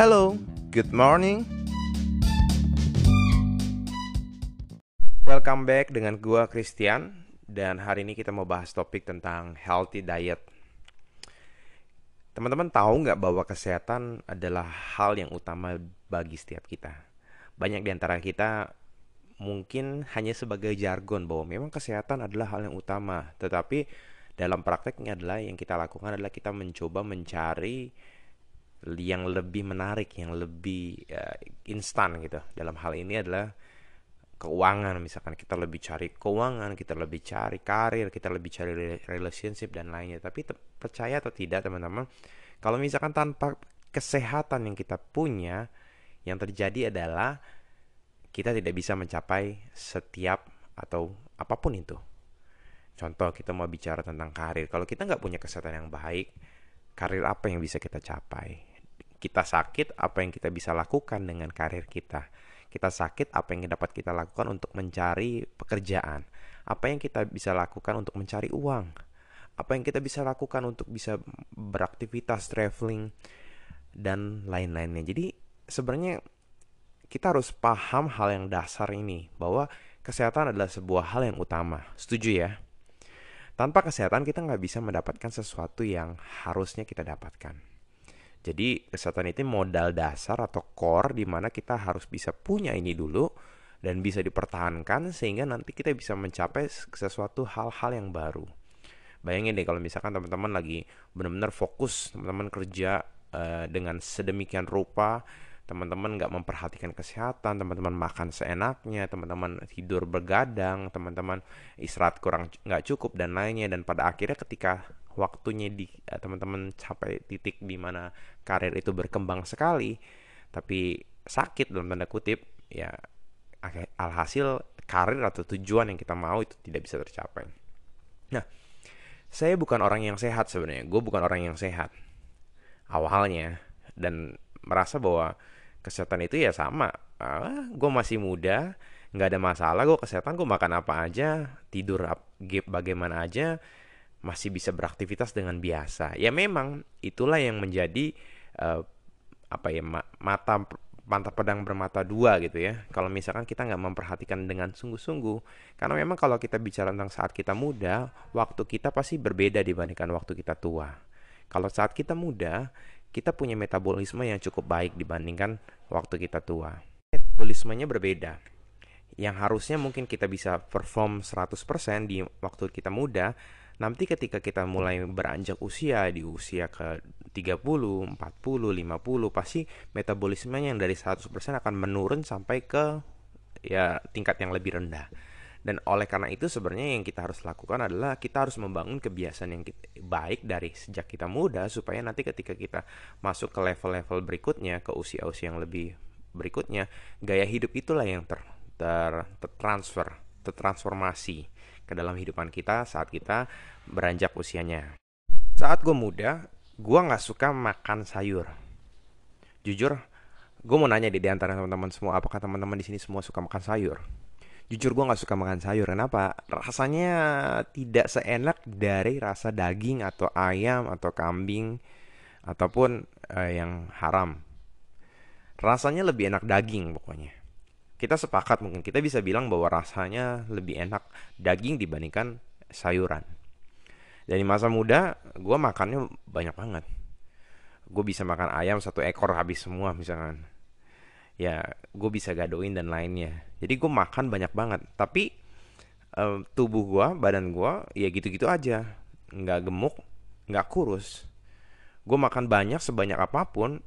Hello, good morning. Welcome back dengan gua Christian dan hari ini kita mau bahas topik tentang healthy diet. Teman-teman tahu nggak bahwa kesehatan adalah hal yang utama bagi setiap kita. Banyak di antara kita mungkin hanya sebagai jargon bahwa memang kesehatan adalah hal yang utama, tetapi dalam prakteknya adalah yang kita lakukan adalah kita mencoba mencari yang lebih menarik, yang lebih uh, instan gitu. Dalam hal ini adalah keuangan misalkan kita lebih cari keuangan, kita lebih cari karir, kita lebih cari relationship dan lainnya. Tapi percaya atau tidak teman-teman, kalau misalkan tanpa kesehatan yang kita punya, yang terjadi adalah kita tidak bisa mencapai setiap atau apa pun itu. Contoh kita mau bicara tentang karir, kalau kita nggak punya kesehatan yang baik, karir apa yang bisa kita capai? Kita sakit, apa yang kita bisa lakukan dengan karir kita. Kita sakit, apa yang dapat kita lakukan untuk mencari pekerjaan. Apa yang kita bisa lakukan untuk mencari uang. Apa yang kita bisa lakukan untuk bisa beraktivitas, traveling, dan lain-lainnya. Jadi sebenarnya kita harus paham hal yang dasar ini. Bahwa kesehatan adalah sebuah hal yang utama. Setuju ya? Tanpa kesehatan kita nggak bisa mendapatkan sesuatu yang harusnya kita dapatkan. Jadi kesehatan itu modal dasar atau core di mana kita harus bisa punya ini dulu dan bisa dipertahankan sehingga nanti kita bisa mencapai sesuatu hal-hal yang baru. Bayangin deh kalau misalkan teman-teman lagi benar-benar fokus, teman-teman kerja uh, dengan sedemikian rupa, teman-teman nggak memperhatikan kesehatan, teman-teman makan seenaknya, teman-teman tidur bergadang, teman-teman istirahat kurang nggak cukup dan lainnya dan pada akhirnya ketika waktunya di uh, teman-teman capai titik di mana karir itu berkembang sekali tapi sakit dalam tanda kutip ya alhasil karir atau tujuan yang kita mau itu tidak bisa tercapai. Nah, saya bukan orang yang sehat sebenarnya. Gue bukan orang yang sehat awalnya dan merasa bahwa kesehatan itu ya sama. Ah, gue masih muda, nggak ada masalah. Gue kesehatan, gue makan apa aja, tidur bagaimana aja, masih bisa beraktivitas dengan biasa. Ya memang itulah yang menjadi uh, apa ya mata mata pedang bermata dua gitu ya. Kalau misalkan kita nggak memperhatikan dengan sungguh-sungguh, karena memang kalau kita bicara tentang saat kita muda, waktu kita pasti berbeda dibandingkan waktu kita tua. Kalau saat kita muda, kita punya metabolisme yang cukup baik dibandingkan waktu kita tua. Metabolismenya berbeda. Yang harusnya mungkin kita bisa perform 100% di waktu kita muda, nanti ketika kita mulai beranjak usia di usia ke 30, 40, 50 pasti metabolismenya yang dari 100% akan menurun sampai ke ya tingkat yang lebih rendah. Dan oleh karena itu sebenarnya yang kita harus lakukan adalah kita harus membangun kebiasaan yang kita, baik dari sejak kita muda supaya nanti ketika kita masuk ke level-level berikutnya ke usia-usia yang lebih berikutnya gaya hidup itulah yang ter, ter, tertransfer, tertransformasi ke dalam kehidupan kita saat kita beranjak usianya. Saat gue muda, gue nggak suka makan sayur. Jujur, gue mau nanya di antara teman-teman semua, apakah teman-teman di sini semua suka makan sayur? Jujur gue nggak suka makan sayur. Kenapa? Rasanya tidak seenak dari rasa daging atau ayam atau kambing ataupun uh, yang haram. Rasanya lebih enak daging pokoknya kita sepakat mungkin kita bisa bilang bahwa rasanya lebih enak daging dibandingkan sayuran. Dari masa muda gue makannya banyak banget. Gue bisa makan ayam satu ekor habis semua misalkan. Ya gue bisa gadoin dan lainnya. Jadi gue makan banyak banget. Tapi um, tubuh gue, badan gue ya gitu-gitu aja. Nggak gemuk, nggak kurus. Gue makan banyak sebanyak apa pun,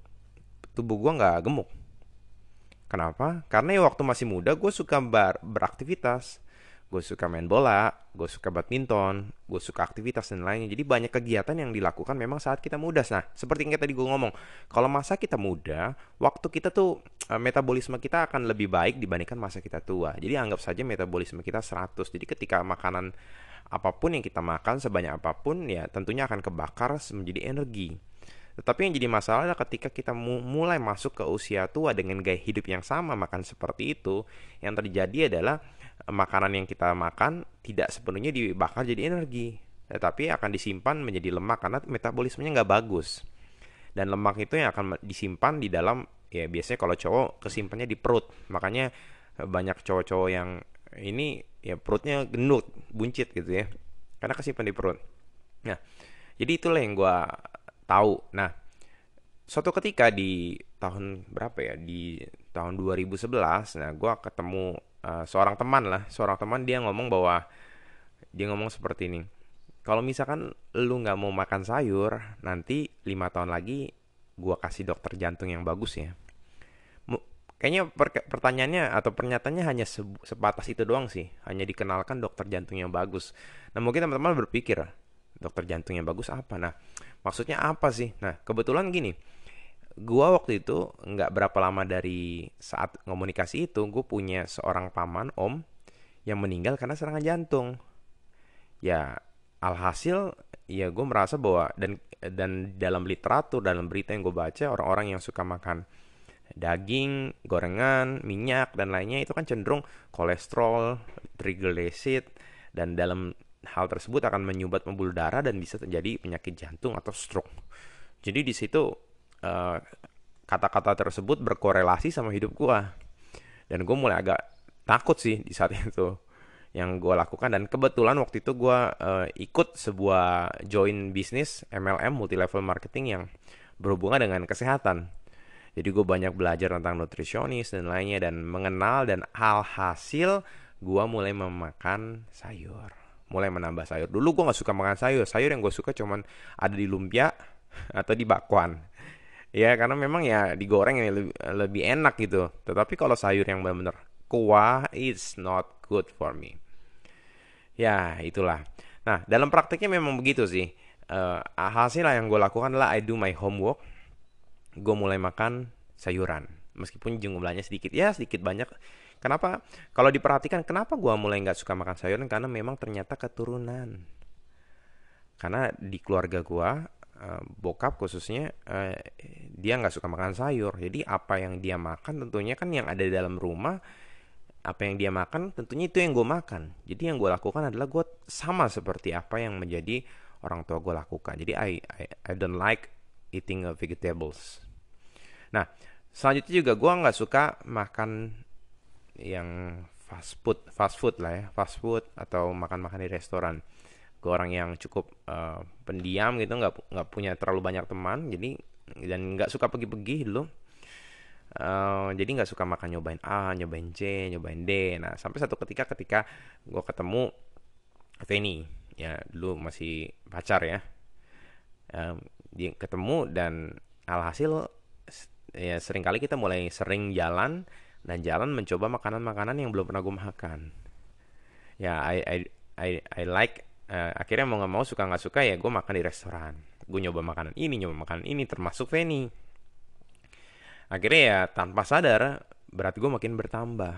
tubuh gue nggak gemuk Kenapa? Karena ya waktu masih muda gue suka ber beraktivitas. Gue suka main bola, gue suka badminton, gue suka aktivitas dan lainnya. Jadi banyak kegiatan yang dilakukan memang saat kita muda. Nah, seperti yang tadi gue ngomong, kalau masa kita muda, waktu kita tuh eh, metabolisme kita akan lebih baik dibandingkan masa kita tua. Jadi anggap saja metabolisme kita 100. Jadi ketika makanan apa pun yang kita makan sebanyak apa pun ya tentunya akan kebakar menjadi energi. Tetapi yang jadi masalah adalah ketika kita mulai masuk ke usia tua dengan gaya hidup yang sama makan seperti itu, yang terjadi adalah makanan yang kita makan tidak sepenuhnya dibakar jadi energi, tetapi akan disimpan menjadi lemak karena metabolismenya nggak bagus. dan lemak itu yang akan disimpan di dalam ya biasanya kalau cowok kesimpannya di perut. Makanya banyak cowok-cowok yang ini ya perutnya gendut buncit gitu ya. Karena kesimpan di perut. Nah jadi itulah yang gue tahu. Nah suatu ketika di tahun berapa ya? Di tahun 2011 nah gue ketemu uh, seorang teman lah. Seorang teman dia ngomong bahwa dia ngomong seperti ini kalau misalkan lu nggak mau makan sayur nanti lima tahun lagi gue kasih dokter jantung yang bagus ya. Kayaknya per pertanyaannya atau pernyataannya hanya se sebatas itu doang sih. Hanya dikenalkan dokter jantung yang bagus. Nah mungkin teman-teman berpikir dokter jantung yang bagus apa? Nah maksudnya apa sih? Nah kebetulan gini gua waktu itu nggak berapa lama dari saat komunikasi itu gue punya seorang paman om yang meninggal karena serangan jantung ya alhasil ya gue merasa bahwa dan dan dalam literatur dalam berita yang gue baca orang-orang yang suka makan daging, gorengan, minyak dan lainnya itu kan cenderung kolesterol, triglyceride dan dalam hal tersebut akan menyumbat pembuluh darah dan bisa terjadi penyakit jantung atau stroke. Jadi di situ eh, kata-kata tersebut berkorelasi sama hidup gua. Dan gue mulai agak takut sih di saat itu yang gue lakukan dan kebetulan waktu itu gue uh, ikut sebuah join bisnis MLM multi level marketing yang berhubungan dengan kesehatan jadi gue banyak belajar tentang nutrisionis dan lainnya dan mengenal dan hal hasil gue mulai memakan sayur. Mulai menambah sayur. Dulu gue gak suka makan sayur. Sayur yang gue suka cuman ada di lumpia atau di bakwan. Ya karena memang ya digoreng yang lebih, lebih enak gitu. Tetapi kalau sayur yang benar-benar kuah, it's not good for me. Ya itulah. Nah dalam prakteknya memang begitu sih. Uh, hasil yang gue lakukan adalah I do my homework gue mulai makan sayuran meskipun jumlahnya sedikit ya sedikit banyak kenapa kalau diperhatikan kenapa gue mulai nggak suka makan sayuran karena memang ternyata keturunan karena di keluarga gue uh, bokap khususnya uh, dia nggak suka makan sayur jadi apa yang dia makan tentunya kan yang ada di dalam rumah apa yang dia makan tentunya itu yang gue makan jadi yang gue lakukan adalah gue sama seperti apa yang menjadi orang tua gue lakukan jadi I I, I don't like eating vegetables. Nah, selanjutnya juga gue nggak suka makan yang fast food, fast food lah ya, fast food atau makan-makan di restoran. Gue orang yang cukup uh, pendiam gitu, nggak nggak punya terlalu banyak teman, jadi dan nggak suka pergi-pergi dulu. Uh, jadi nggak suka makan nyobain A, nyobain C, nyobain D. Nah sampai satu ketika ketika gue ketemu Feni, ya dulu masih pacar ya. Um, dia ketemu dan alhasil ya sering kali kita mulai sering jalan dan jalan mencoba makanan-makanan yang belum pernah gue makan ya I I I, I like uh, akhirnya mau nggak mau suka nggak suka ya gue makan di restoran. Gue nyoba makanan ini nyoba makanan ini termasuk Feni. Akhirnya ya tanpa sadar berat gue makin bertambah.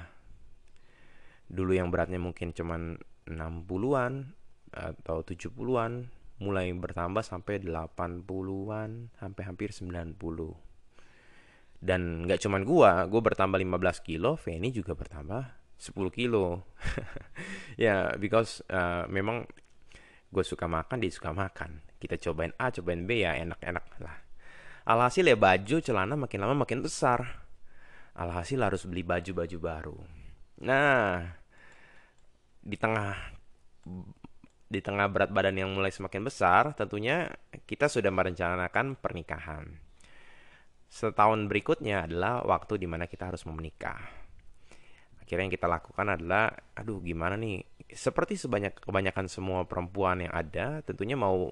Dulu yang beratnya mungkin cuman 60-an atau 70-an mulai bertambah sampai 80-an sampai hampir 90 dan nggak cuman gua gua bertambah 15 kilo Feni juga bertambah 10 kilo. Ya yeah, because uh, memang gue suka makan dia suka makan kita cobain A cobain B ya enak-enak lah alhasil ya baju celana makin lama makin besar alhasil harus beli baju-baju baru nah di tengah di tengah berat badan yang mulai semakin besar, tentunya kita sudah merencanakan pernikahan. Setahun berikutnya adalah waktu di mana kita harus menikah. Akhirnya yang kita lakukan adalah, aduh gimana nih? Seperti sebanyak kebanyakan semua perempuan yang ada, tentunya mau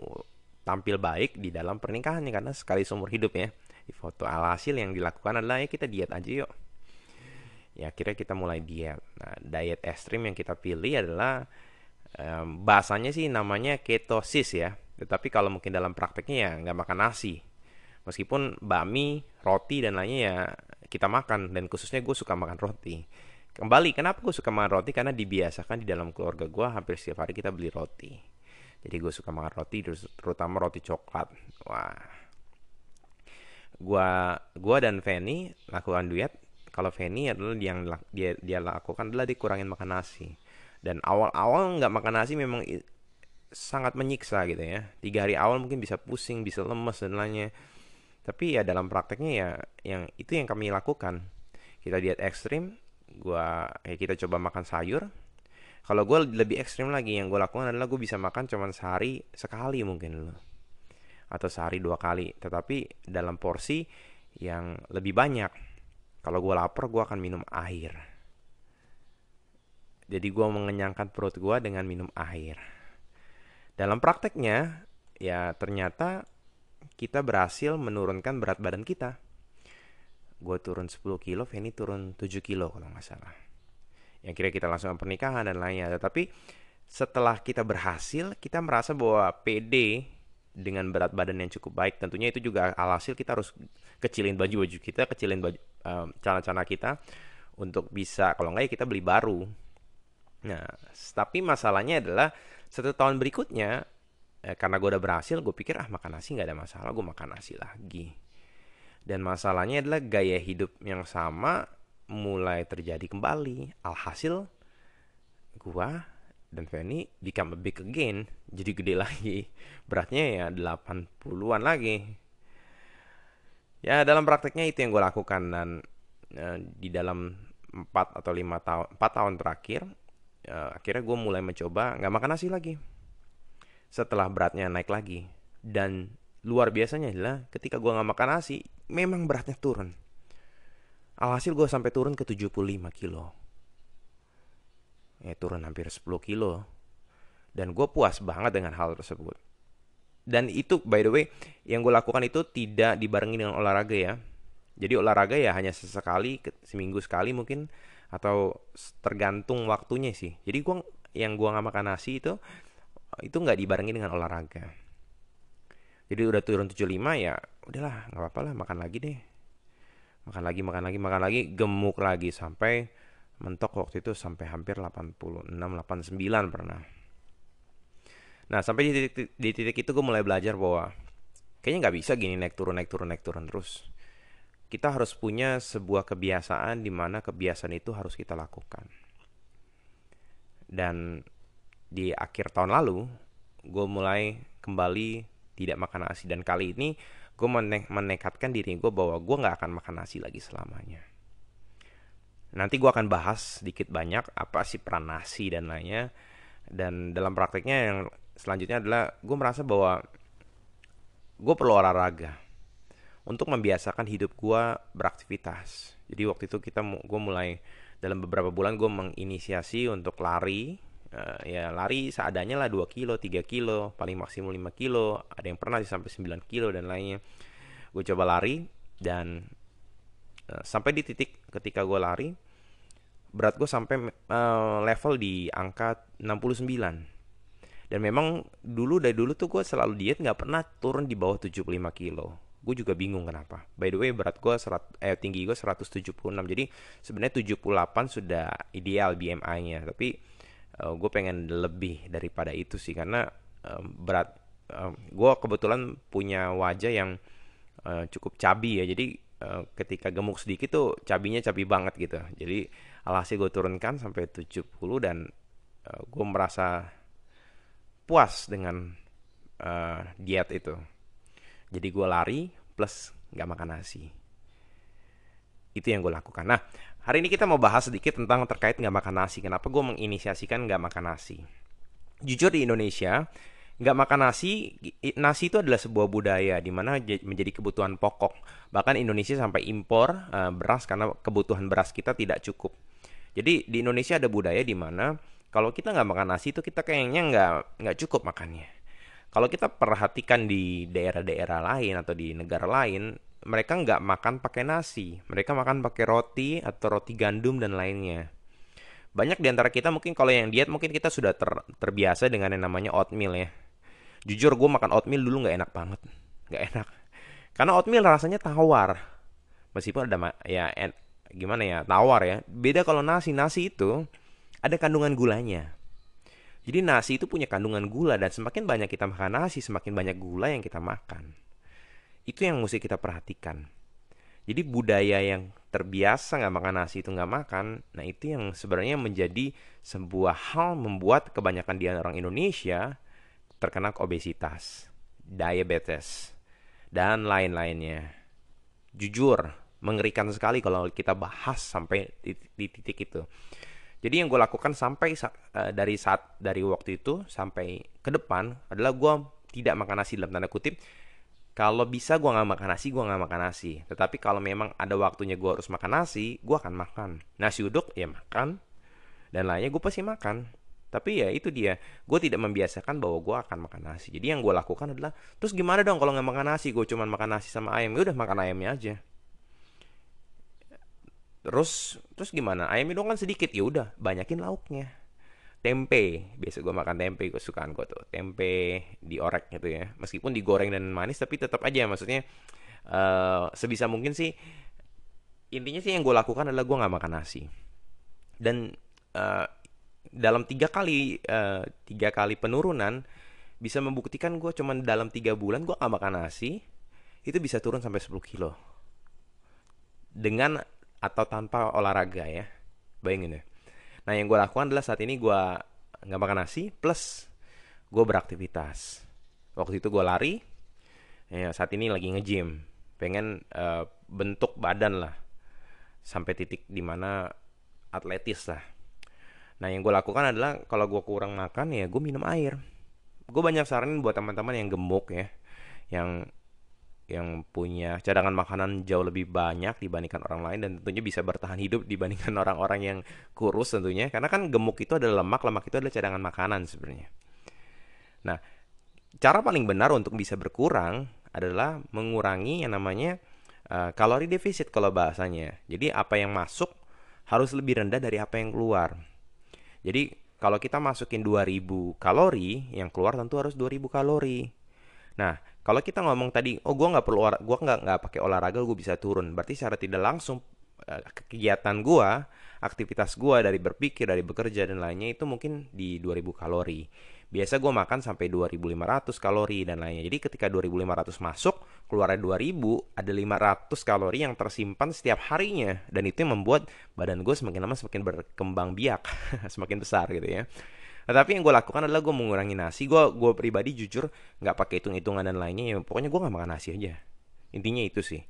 tampil baik di dalam pernikahan karena sekali seumur hidup ya. Di foto alhasil yang dilakukan adalah ya kita diet aja yuk. Ya akhirnya kita mulai diet. Nah, diet ekstrim yang kita pilih adalah um, bahasanya sih namanya ketosis ya tetapi kalau mungkin dalam prakteknya ya nggak makan nasi meskipun bakmi roti dan lainnya ya kita makan dan khususnya gue suka makan roti kembali kenapa gue suka makan roti? Karena dibiasakan di dalam keluarga gue hampir setiap hari kita beli roti. Jadi gue suka makan roti terutama roti coklat. Wah. Gue gua dan Feni lakukan duet kalau Feni adalah yang dia dia lakukan adalah dikurangin makan nasi. Dan awal-awal nggak makan nasi memang sangat menyiksa gitu ya. Tiga hari awal mungkin bisa pusing bisa lemes dan lainnya. Tapi ya dalam prakteknya ya yang itu yang kami lakukan. Kita diet ekstrim, gua ya kita coba makan sayur. Kalau gue lebih ekstrim lagi, yang gue lakukan adalah gue bisa makan cuman sehari sekali mungkin loh. Atau sehari dua kali. Tetapi dalam porsi yang lebih banyak. Kalau gue lapar, gue akan minum air. Jadi gue mengenyangkan perut gue dengan minum air. Dalam prakteknya, ya ternyata kita berhasil menurunkan berat badan kita. Gue turun 10 kilo, Feni turun 7 kilo kalau nggak salah. Yang kira kita langsung pernikahan dan lainnya. Tetapi setelah kita berhasil, kita merasa bahwa PD dengan berat badan yang cukup baik. Tentunya itu juga alhasil kita harus kecilin baju-baju kita, kecilin baju um, celana-celana kita untuk bisa kalau nggak ya kita beli baru. Nah, tapi masalahnya adalah satu tahun berikutnya eh, karena gue udah berhasil gue pikir ah makan nasi nggak ada masalah gue makan nasi lagi dan masalahnya adalah gaya hidup yang sama mulai terjadi kembali. Alhasil gue dan Fanny become a big again. Jadi gede lagi. Beratnya ya 80-an lagi. Ya dalam prakteknya itu yang gue lakukan. Dan uh, di dalam 4 atau 5 tahun 4 tahun terakhir uh, akhirnya gue mulai mencoba nggak makan nasi lagi. Setelah beratnya naik lagi. Dan luar biasanya adalah ketika gue nggak makan nasi memang beratnya turun. Alhasil gue sampai turun ke 75 kilo. Ya turun hampir 10 kilo. Dan gue puas banget dengan hal tersebut. Dan itu by the way yang gue lakukan itu tidak dibarengi dengan olahraga ya. Jadi olahraga ya hanya sesekali seminggu sekali mungkin atau tergantung waktunya sih. Jadi gue yang gue nggak makan nasi itu itu nggak dibarengi dengan olahraga jadi udah turun 75 ya udahlah nggak apa-apa lah makan lagi deh. Makan lagi makan lagi makan lagi gemuk lagi sampai mentok waktu itu sampai hampir 86 89 pernah. Nah sampai di titik, di titik itu gue mulai belajar bahwa kayaknya nggak bisa gini naik turun naik turun naik turun terus. Kita harus punya sebuah kebiasaan di mana kebiasaan itu harus kita lakukan. Dan di akhir tahun lalu gue mulai kembali tidak makan nasi. Dan kali ini gue mene menekatkan diri gue bahwa gue nggak akan makan nasi lagi selamanya. Nanti gue akan bahas sedikit banyak apa sih peran nasi dan lainnya. Dan dalam prakteknya yang selanjutnya adalah gue merasa bahwa gue perlu olahraga untuk membiasakan hidup gue beraktivitas. Jadi waktu itu kita gue mulai dalam beberapa bulan gue menginisiasi untuk lari uh, ya lari seadanya lah 2 kilo 3 kilo paling maksimum 5 kilo. Ada yang pernah sampai 9 kilo dan lainnya. Gue coba lari dan uh, sampai di titik ketika gue lari berat gue sampai uh, level di angka 69 dan memang dulu dari dulu tuh gue selalu diet nggak pernah turun di bawah 75 kilo. Gue juga bingung kenapa. By the way berat gue serat eh tinggi gue 176 jadi sebenarnya 78 sudah ideal BMI-nya tapi uh, gue pengen lebih daripada itu sih karena uh, berat uh, gue kebetulan punya wajah yang uh, cukup cabi ya. Jadi uh, ketika gemuk sedikit tuh cabinya cabi banget gitu. Jadi alhasil gue turunkan sampai 70 dan uh, gue merasa puas dengan uh, diet itu. Jadi gue lari plus nggak makan nasi itu yang gue lakukan nah Hari ini kita mau bahas sedikit tentang terkait nggak makan nasi. Kenapa gue menginisiasikan nggak makan nasi? Jujur di Indonesia, nggak makan nasi, nasi itu adalah sebuah budaya di mana menjadi kebutuhan pokok. Bahkan Indonesia sampai impor uh, beras karena kebutuhan beras kita tidak cukup. Jadi di Indonesia ada budaya di mana kalau kita nggak makan nasi itu kita kayaknya nggak nggak cukup makannya. Kalau kita perhatikan di daerah-daerah lain atau di negara lain, mereka nggak makan pakai nasi, mereka makan pakai roti atau roti gandum dan lainnya. Banyak di antara kita mungkin kalau yang diet mungkin kita sudah ter, terbiasa dengan yang namanya oatmeal ya. Jujur gue makan oatmeal dulu nggak enak banget, nggak enak. Karena oatmeal rasanya tawar, meskipun ada ya en, gimana ya tawar ya. Beda kalau nasi, nasi itu ada kandungan gulanya. Jadi nasi itu punya kandungan gula dan semakin banyak kita makan nasi, semakin banyak gula yang kita makan. Itu yang mesti kita perhatikan. Jadi budaya yang terbiasa nggak makan nasi itu nggak makan, nah itu yang sebenarnya menjadi sebuah hal membuat kebanyakan di orang Indonesia terkena obesitas, diabetes. dan lain-lainnya. Jujur, mengerikan sekali kalau kita bahas sampai di, di titik itu. Jadi yang gue lakukan sampai uh, dari saat dari waktu itu sampai ke depan adalah gue tidak makan nasi dalam tanda kutip. Kalau bisa gue nggak makan nasi, gue nggak makan nasi. Tetapi kalau memang ada waktunya gue harus makan nasi, gue akan makan. Nasi uduk ya makan, dan lainnya gue pasti makan. Tapi ya itu dia, gue tidak membiasakan bahwa gue akan makan nasi. Jadi yang gue lakukan adalah, terus gimana dong kalau nggak makan nasi? Gue cuma makan nasi sama ayam, ya udah makan ayamnya aja terus terus gimana ayam itu kan sedikit ya udah banyakin lauknya tempe. Biasa gue makan tempe gue sukaan gue tuh. Tempe diorek gitu ya. Meskipun digoreng dan manis tapi tetap aja. Maksudnya uh, sebisa mungkin sih intinya sih yang gue lakukan adalah gue nggak makan nasi. Dan uh, dalam tiga kali uh, tiga kali penurunan bisa membuktikan gue cuman dalam tiga bulan gue nggak makan nasi itu bisa turun sampai 10 kilo. Dengan atau tanpa olahraga ya. Bayangin ya nah yang gue lakukan adalah saat ini gue nggak makan nasi plus gue beraktivitas. Waktu itu gue lari ya saat ini lagi nge-gym. Pengen uh, bentuk badan lah sampai titik di mana atletis lah. Nah yang gue lakukan adalah kalau gue kurang makan ya gue minum air. Gue banyak saranin buat teman-teman yang gemuk ya yang yang punya cadangan makanan jauh lebih banyak dibandingkan orang lain dan tentunya bisa bertahan hidup dibandingkan orang-orang yang kurus tentunya. Karena kan gemuk itu adalah lemak lemak itu adalah cadangan makanan sebenarnya. Nah cara paling benar untuk bisa berkurang adalah mengurangi yang namanya uh, kalori defisit kalau bahasanya. Jadi apa yang masuk harus lebih rendah dari apa yang keluar. Jadi kalau kita masukin 2000 kalori yang keluar tentu harus 2000 kalori. Nah kalau kita ngomong tadi, oh gue nggak perlu gue nggak nggak pakai olahraga, gue bisa turun. Berarti secara tidak langsung eh, kegiatan gue, aktivitas gue dari berpikir, dari bekerja dan lainnya itu mungkin di 2000 kalori. Biasa gue makan sampai 2500 kalori dan lainnya. Jadi ketika 2500 masuk, keluarnya 2000, ada 500 kalori yang tersimpan setiap harinya. Dan itu yang membuat badan gue semakin lama semakin berkembang biak, semakin besar gitu ya. Nah, tapi yang gue lakukan adalah gue mengurangi nasi. Gue gue pribadi jujur nggak pakai hitung hitungan dan lainnya. Ya, pokoknya gue nggak makan nasi aja. Intinya itu sih.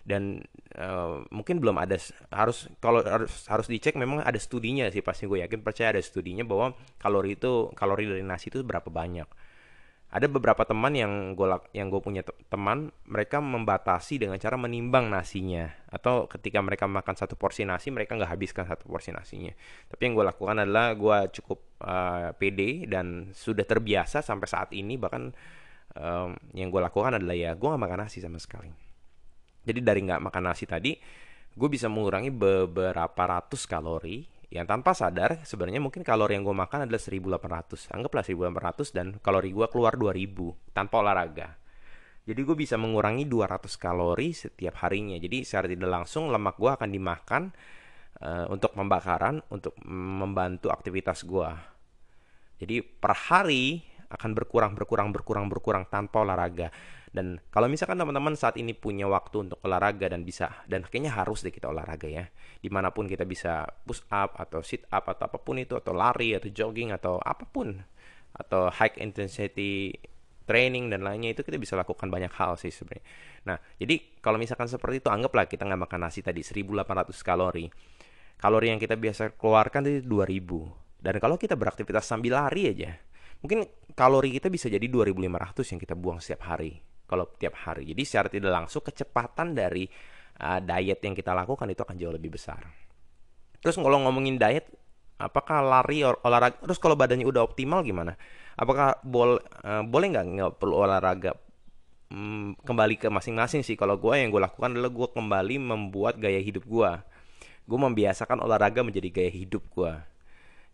Dan uh, mungkin belum ada harus kalau harus harus dicek memang ada studinya sih pasti gue yakin percaya ada studinya bahwa kalori itu kalori dari nasi itu berapa banyak ada beberapa teman yang gue yang gue punya teman mereka membatasi dengan cara menimbang nasinya. Atau ketika mereka makan satu porsi nasi mereka nggak habiskan satu porsi nasinya. Tapi yang gue lakukan adalah gue cukup uh, pede dan sudah terbiasa sampai saat ini. Bahkan um, yang gue lakukan adalah ya gue nggak makan nasi sama sekali. Jadi dari nggak makan nasi tadi gue bisa mengurangi beberapa ratus kalori yang tanpa sadar sebenarnya mungkin kalori yang gue makan adalah 1800 anggaplah 1800 dan kalori gue keluar 2000 tanpa olahraga. Jadi gue bisa mengurangi 200 kalori setiap harinya. Jadi secara tidak langsung lemak gue akan dimakan uh, untuk pembakaran untuk membantu aktivitas gue jadi per hari akan berkurang berkurang berkurang berkurang tanpa olahraga dan kalau misalkan teman-teman saat ini punya waktu untuk olahraga dan bisa dan kayaknya harus deh kita olahraga ya. Di mana pun kita bisa push up atau sit up atau apa pun itu atau lari atau jogging atau apa pun atau high intensity training dan lainnya itu kita bisa lakukan banyak hal sih sebenarnya. Nah, jadi kalau misalkan seperti itu anggaplah kita nggak makan nasi tadi 1800 kalori. Kalori yang kita biasa keluarkan itu 2000. Dan kalau kita beraktivitas sambil lari aja, mungkin kalori kita bisa jadi 2500 yang kita buang setiap hari kalau tiap hari. Jadi secara tidak langsung kecepatan dari uh, diet yang kita lakukan itu akan jauh lebih besar. Terus kalau ngomongin diet, apakah lari or olahraga? Terus kalau badannya udah optimal gimana? Apakah bol uh, boleh nggak nggak perlu olahraga? Hmm, kembali ke masing-masing sih. Kalau gue yang gue lakukan adalah gue kembali membuat gaya hidup gue. Gue membiasakan olahraga menjadi gaya hidup gue.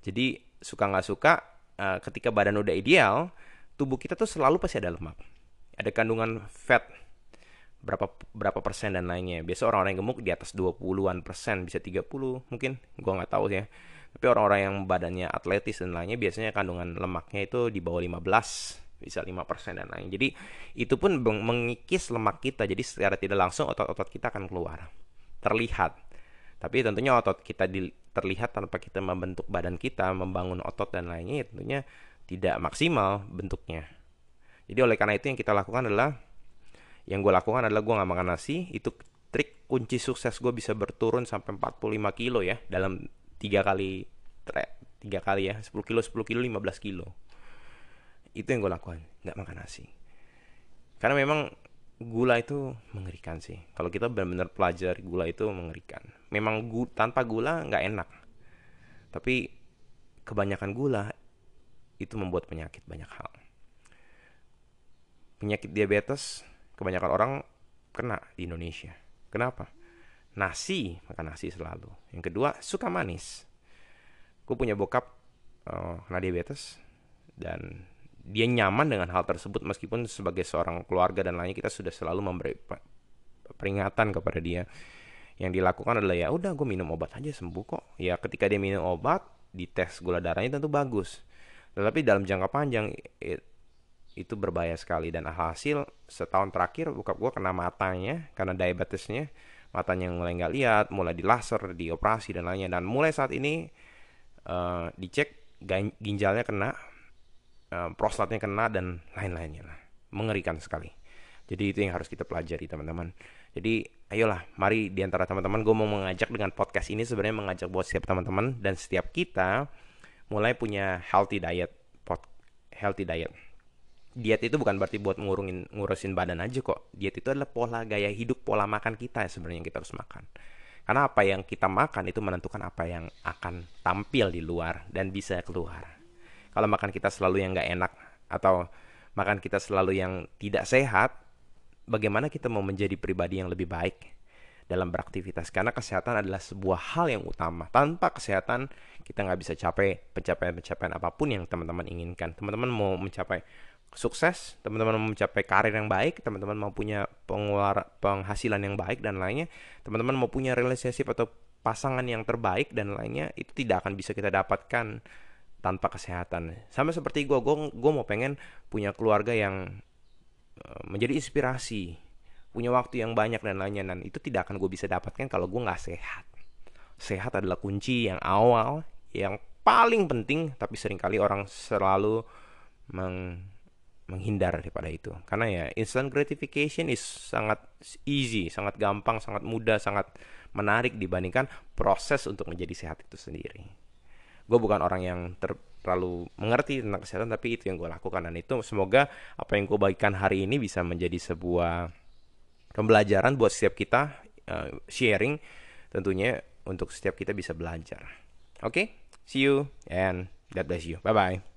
Jadi suka nggak suka, uh, ketika badan udah ideal, tubuh kita tuh selalu pasti ada lemak ada kandungan fat berapa berapa persen dan lainnya. Biasa orang-orang yang gemuk di atas 20-an persen, bisa 30 mungkin, gua nggak tahu ya. Tapi orang-orang yang badannya atletis dan lainnya biasanya kandungan lemaknya itu di bawah 15 bisa 5% dan lain. Jadi itu pun mengikis lemak kita. Jadi secara tidak langsung otot-otot kita akan keluar. Terlihat. Tapi tentunya otot kita di, terlihat tanpa kita membentuk badan kita, membangun otot dan lainnya ya tentunya tidak maksimal bentuknya. Jadi oleh karena itu yang kita lakukan adalah yang gue lakukan adalah gue nggak makan nasi. Itu trik kunci sukses gue bisa berturun sampai 45 kilo ya dalam tiga kali tiga kali ya 10 kilo 10 kilo 15 kilo. Itu yang gue lakukan nggak makan nasi. Karena memang gula itu mengerikan sih. Kalau kita benar-benar pelajari gula itu mengerikan. Memang gu tanpa gula nggak enak. Tapi kebanyakan gula itu membuat penyakit banyak hal penyakit diabetes kebanyakan orang kena di Indonesia. Kenapa? Nasi makan nasi selalu. Yang kedua suka manis. Gue punya bokap uh, kena diabetes dan dia nyaman dengan hal tersebut meskipun sebagai seorang keluarga dan lainnya kita sudah selalu memberi peringatan kepada dia. Yang dilakukan adalah ya udah gue minum obat aja sembuh kok. Ya ketika dia minum obat di tes gula darahnya tentu bagus. Tetapi dalam jangka panjang itu berbahaya sekali dan hasil setahun terakhir buka gue kena matanya karena diabetesnya matanya mulai nggak lihat mulai di laser dioperasi dan lainnya dan mulai saat ini uh, dicek ginjalnya kena Eh, prostatnya kena dan lain-lainnya lah. Mengerikan sekali. Jadi itu yang harus kita pelajari teman-teman. Jadi ayolah, mari di antara teman-teman gue mau mengajak dengan podcast ini sebenarnya mengajak buat setiap teman-teman dan setiap kita mulai punya healthy diet, pot, healthy diet. Diet itu bukan berarti buat ngurungin ngurusin badan aja kok. Diet itu adalah pola gaya hidup, pola makan kita sebenarnya yang kita harus makan. Karena apa yang kita makan itu menentukan apa yang akan tampil di luar dan bisa keluar kalau makan kita selalu yang nggak enak atau makan kita selalu yang tidak sehat, bagaimana kita mau menjadi pribadi yang lebih baik dalam beraktivitas? Karena kesehatan adalah sebuah hal yang utama. Tanpa kesehatan, kita nggak bisa capai pencapaian-pencapaian apa pun yang teman-teman inginkan. Teman-teman mau mencapai sukses, teman-teman mau mencapai karir yang baik, teman-teman mau punya pengeluar penghasilan yang baik dan lainnya, teman-teman mau punya relationship atau pasangan yang terbaik dan lainnya, itu tidak akan bisa kita dapatkan tanpa kesehatan. Sama seperti gue, gue mau pengen punya keluarga yang uh, menjadi inspirasi, punya waktu yang banyak dan lainnya. Dan itu tidak akan gue bisa dapatkan kalau gue nggak sehat. Sehat adalah kunci yang awal, yang paling penting, tapi sering kali orang selalu meng menghindar daripada itu. Karena ya instant gratification is sangat easy sangat gampang sangat mudah sangat menarik dibandingkan proses untuk menjadi sehat itu sendiri. Gue bukan orang yang ter terlalu mengerti tentang kesehatan tapi itu yang gue lakukan. Dan itu semoga apa yang gue bagikan hari ini bisa menjadi sebuah pembelajaran buat setiap kita uh, sharing tentunya untuk setiap kita bisa belajar. Oke? Okay? see you and God bless you. Bye bye